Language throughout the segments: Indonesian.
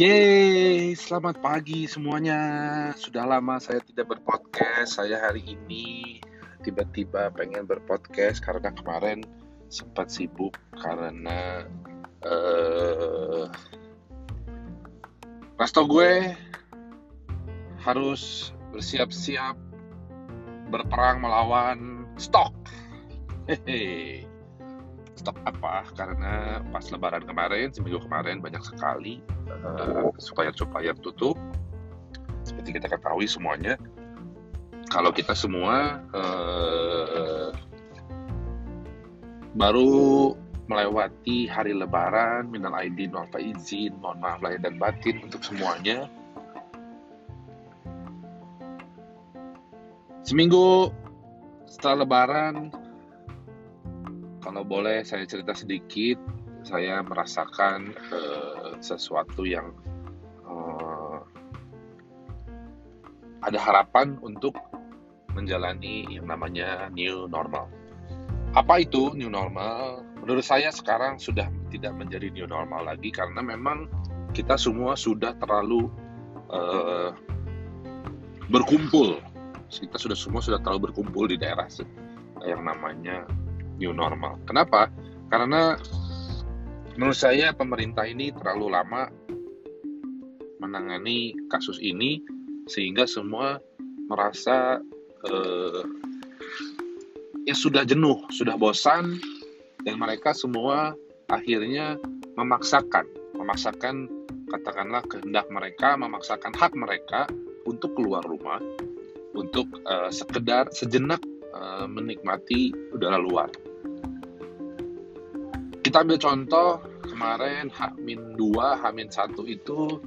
Yeay, selamat pagi semuanya. Sudah lama saya tidak berpodcast. Saya hari ini tiba-tiba pengen berpodcast karena kemarin sempat sibuk karena uh, resto gue harus bersiap-siap berperang melawan stok. Hehehe stok apa karena pas lebaran kemarin seminggu kemarin banyak sekali uh, supplier-supplier tutup seperti kita ketahui semuanya kalau kita semua uh, baru melewati hari lebaran minal aidin wal faizin mohon maaf lahir dan batin untuk semuanya. Seminggu setelah lebaran kalau boleh saya cerita sedikit, saya merasakan uh, sesuatu yang uh, ada harapan untuk menjalani yang namanya new normal. Apa itu new normal? Menurut saya sekarang sudah tidak menjadi new normal lagi karena memang kita semua sudah terlalu uh, berkumpul. Kita sudah semua sudah terlalu berkumpul di daerah yang namanya new normal. Kenapa? Karena menurut saya pemerintah ini terlalu lama menangani kasus ini sehingga semua merasa eh, ya sudah jenuh, sudah bosan dan mereka semua akhirnya memaksakan, memaksakan katakanlah kehendak mereka, memaksakan hak mereka untuk keluar rumah, untuk uh, sekedar sejenak uh, menikmati udara luar kita ambil contoh kemarin H-2, H-1 itu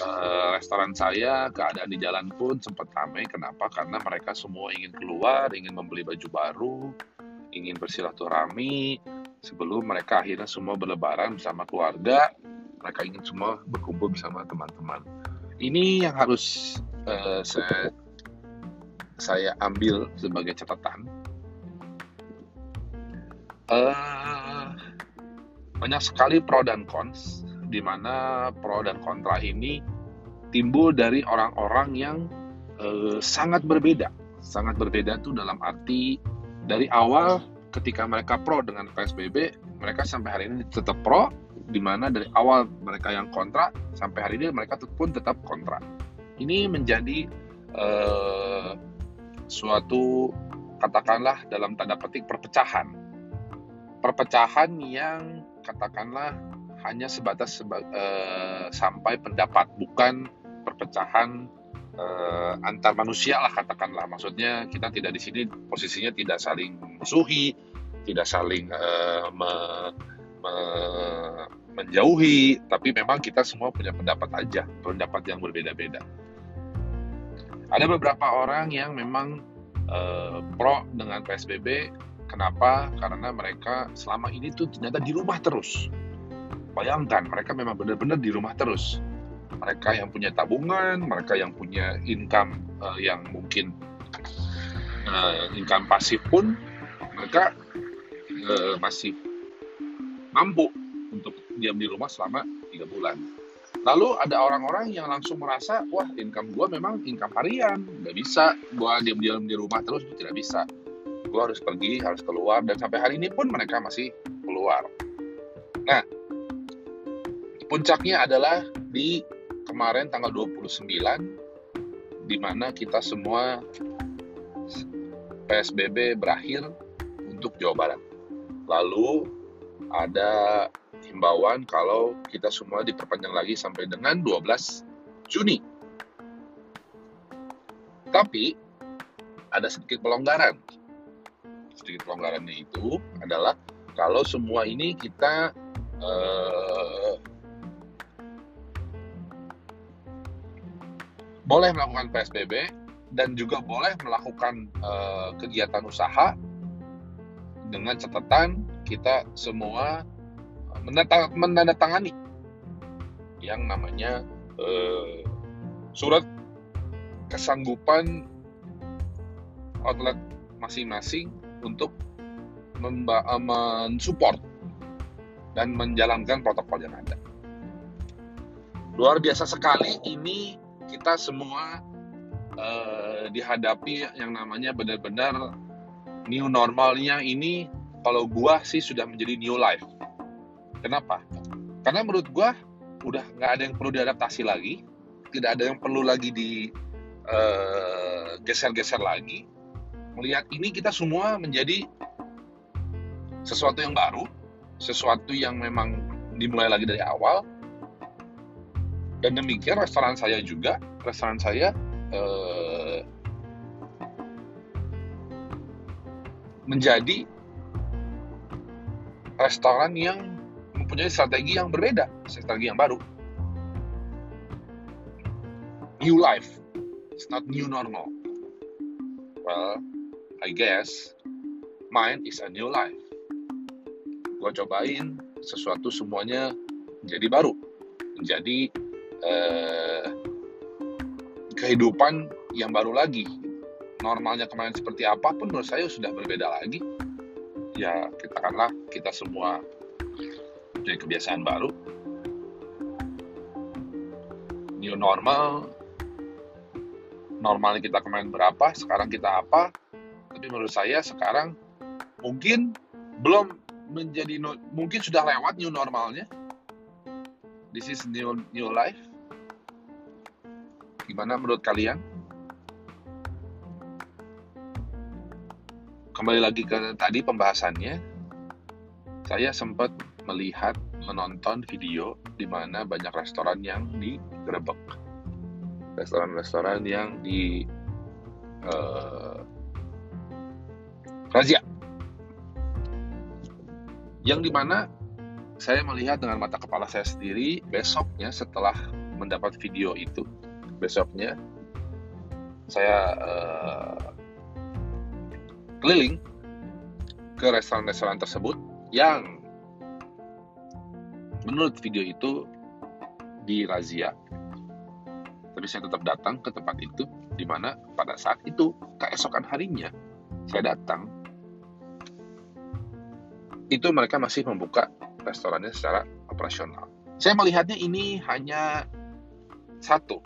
uh, restoran saya keadaan di jalan pun sempat ramai. Kenapa? Karena mereka semua ingin keluar, ingin membeli baju baru, ingin bersilaturahmi sebelum mereka akhirnya semua berlebaran bersama keluarga. Mereka ingin semua berkumpul bersama teman-teman. Ini yang harus uh, saya saya ambil sebagai catatan. Uh, banyak sekali pro dan cons, di mana pro dan kontra ini timbul dari orang-orang yang uh, sangat berbeda. Sangat berbeda itu dalam arti dari awal ketika mereka pro dengan PSBB, mereka sampai hari ini tetap pro, di mana dari awal mereka yang kontra, sampai hari ini mereka pun tetap kontra. Ini menjadi uh, suatu katakanlah dalam tanda petik perpecahan. Perpecahan yang katakanlah hanya sebatas seba, uh, sampai pendapat, bukan perpecahan uh, antar manusia lah katakanlah. Maksudnya kita tidak di sini posisinya tidak saling memusuhi, tidak saling uh, me, me, menjauhi, tapi memang kita semua punya pendapat aja, pendapat yang berbeda-beda. Ada beberapa orang yang memang pro dengan PSBB Kenapa? Karena mereka selama ini tuh ternyata di rumah terus. Bayangkan, mereka memang benar-benar di rumah terus. Mereka yang punya tabungan, mereka yang punya income uh, yang mungkin uh, income pasif pun, mereka uh, masih mampu untuk diam di rumah selama tiga bulan. Lalu ada orang-orang yang langsung merasa, wah income gue memang income harian, nggak bisa gue diam-diam di rumah terus, tidak bisa gue harus pergi harus keluar dan sampai hari ini pun mereka masih keluar nah puncaknya adalah di kemarin tanggal 29 di mana kita semua PSBB berakhir untuk Jawa Barat. Lalu ada himbauan kalau kita semua diperpanjang lagi sampai dengan 12 Juni. Tapi ada sedikit pelonggaran sedikit pelonggarannya itu adalah kalau semua ini kita uh, boleh melakukan PSBB dan juga boleh melakukan uh, kegiatan usaha dengan catatan kita semua menandatangani yang namanya uh, surat kesanggupan outlet masing-masing untuk eh, mensupport dan menjalankan protokol yang ada. luar biasa sekali ini kita semua uh, dihadapi yang namanya benar-benar new normalnya ini kalau gua sih sudah menjadi new life. Kenapa? Karena menurut gua udah nggak ada yang perlu diadaptasi lagi, tidak ada yang perlu lagi di uh, geser-geser lagi. Melihat ini kita semua menjadi sesuatu yang baru, sesuatu yang memang dimulai lagi dari awal, dan demikian restoran saya juga, restoran saya eh, menjadi restoran yang mempunyai strategi yang berbeda, strategi yang baru. New life, it's not new normal. Well, I guess mine is a new life. Gue cobain sesuatu semuanya menjadi baru, menjadi eh, kehidupan yang baru lagi. Normalnya kemarin seperti apa pun menurut saya sudah berbeda lagi. Ya, katakanlah kita semua punya kebiasaan baru. New normal, normalnya kita kemarin berapa, sekarang kita apa. Tapi menurut saya sekarang mungkin belum menjadi mungkin sudah lewat new normalnya, This is new new life. Gimana menurut kalian? Kembali lagi ke tadi pembahasannya, saya sempat melihat menonton video di mana banyak restoran yang digerebek, restoran-restoran yang di uh, yang di mana saya melihat dengan mata kepala saya sendiri besoknya setelah mendapat video itu besoknya saya uh, keliling ke restoran-restoran tersebut yang menurut video itu dirazia tapi saya tetap datang ke tempat itu di mana pada saat itu keesokan harinya saya datang itu mereka masih membuka restorannya secara operasional. Saya melihatnya ini hanya satu.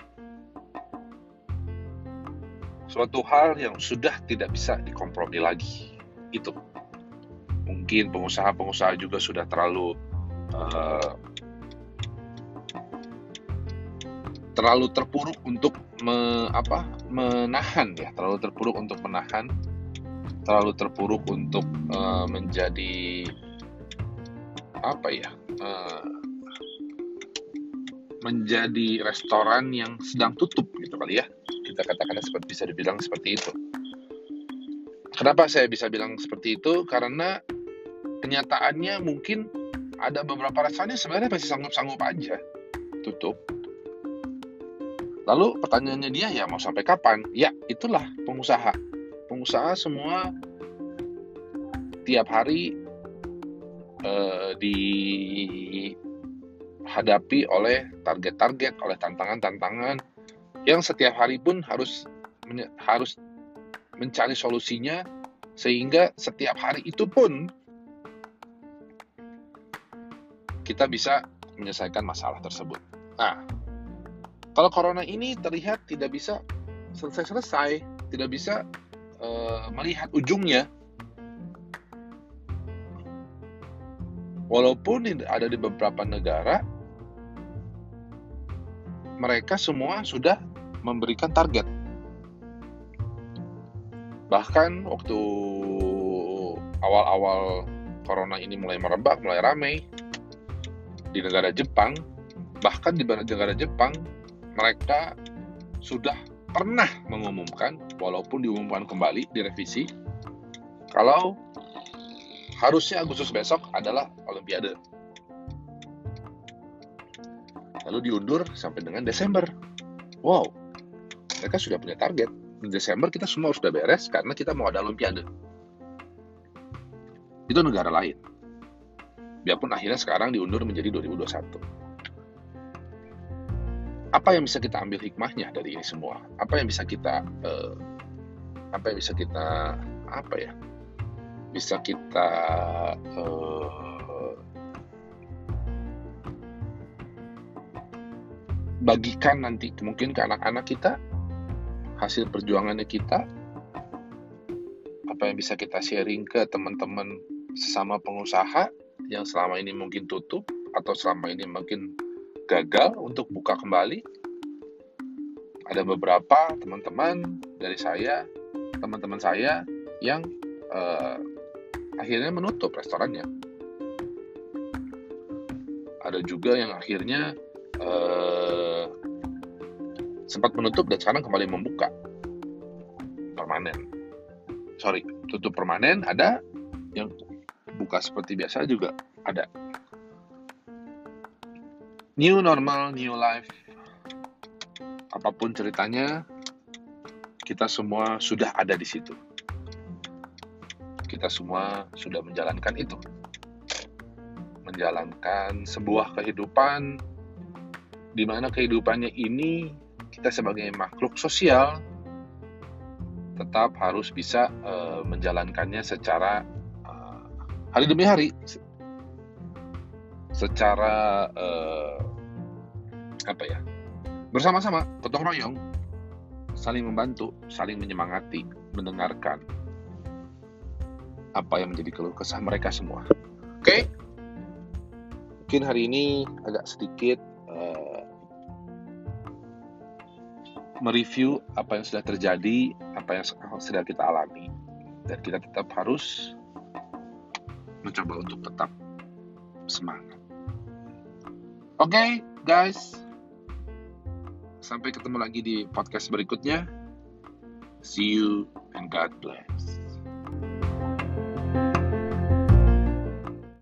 Suatu hal yang sudah tidak bisa dikompromi lagi. Itu. Mungkin pengusaha-pengusaha juga sudah terlalu uh, terlalu terpuruk untuk me, apa, menahan ya, terlalu terpuruk untuk menahan, terlalu terpuruk untuk uh, menjadi apa ya uh, menjadi restoran yang sedang tutup gitu kali ya. Kita katakan seperti bisa dibilang seperti itu. Kenapa saya bisa bilang seperti itu? Karena kenyataannya mungkin ada beberapa restoran yang sebenarnya masih sanggup-sanggup aja tutup. Lalu pertanyaannya dia ya mau sampai kapan? Ya itulah pengusaha pengusaha semua tiap hari eh, dihadapi oleh target-target, oleh tantangan-tantangan yang setiap hari pun harus harus mencari solusinya sehingga setiap hari itu pun kita bisa menyelesaikan masalah tersebut. Nah, kalau corona ini terlihat tidak bisa selesai-selesai, tidak bisa uh, melihat ujungnya, Walaupun ada di beberapa negara, mereka semua sudah memberikan target. Bahkan waktu awal-awal corona ini mulai merebak, mulai ramai di negara Jepang, bahkan di negara Jepang mereka sudah pernah mengumumkan, walaupun diumumkan kembali direvisi, kalau harusnya Agustus besok adalah Olimpiade. Lalu diundur sampai dengan Desember. Wow, mereka sudah punya target. Di Desember kita semua sudah beres karena kita mau ada Olimpiade. Itu negara lain. Biarpun akhirnya sekarang diundur menjadi 2021. Apa yang bisa kita ambil hikmahnya dari ini semua? Apa yang bisa kita uh, apa yang bisa kita apa ya bisa kita uh, bagikan nanti mungkin ke anak-anak kita hasil perjuangannya kita apa yang bisa kita sharing ke teman-teman sesama pengusaha yang selama ini mungkin tutup atau selama ini mungkin gagal untuk buka kembali ada beberapa teman-teman dari saya teman-teman saya yang uh, akhirnya menutup restorannya ada juga yang akhirnya uh, sempat menutup dan sekarang kembali membuka permanen. Sorry, tutup permanen ada, yang buka seperti biasa juga ada. New normal, new life. Apa pun ceritanya, kita semua sudah ada di situ. Kita semua sudah menjalankan itu menjalankan sebuah kehidupan di mana kehidupannya ini kita sebagai makhluk sosial tetap harus bisa uh, menjalankannya secara uh, hari demi hari secara uh, apa ya? Bersama-sama gotong royong. Saling membantu saling menyemangati mendengarkan apa yang menjadi keluh kesah mereka semua. Oke? Okay? mungkin hari ini agak sedikit uh, mereview apa yang sudah terjadi, apa yang sudah kita alami, dan kita tetap harus mencoba untuk tetap semangat. Oke, okay, guys, sampai ketemu lagi di podcast berikutnya. See you and God bless.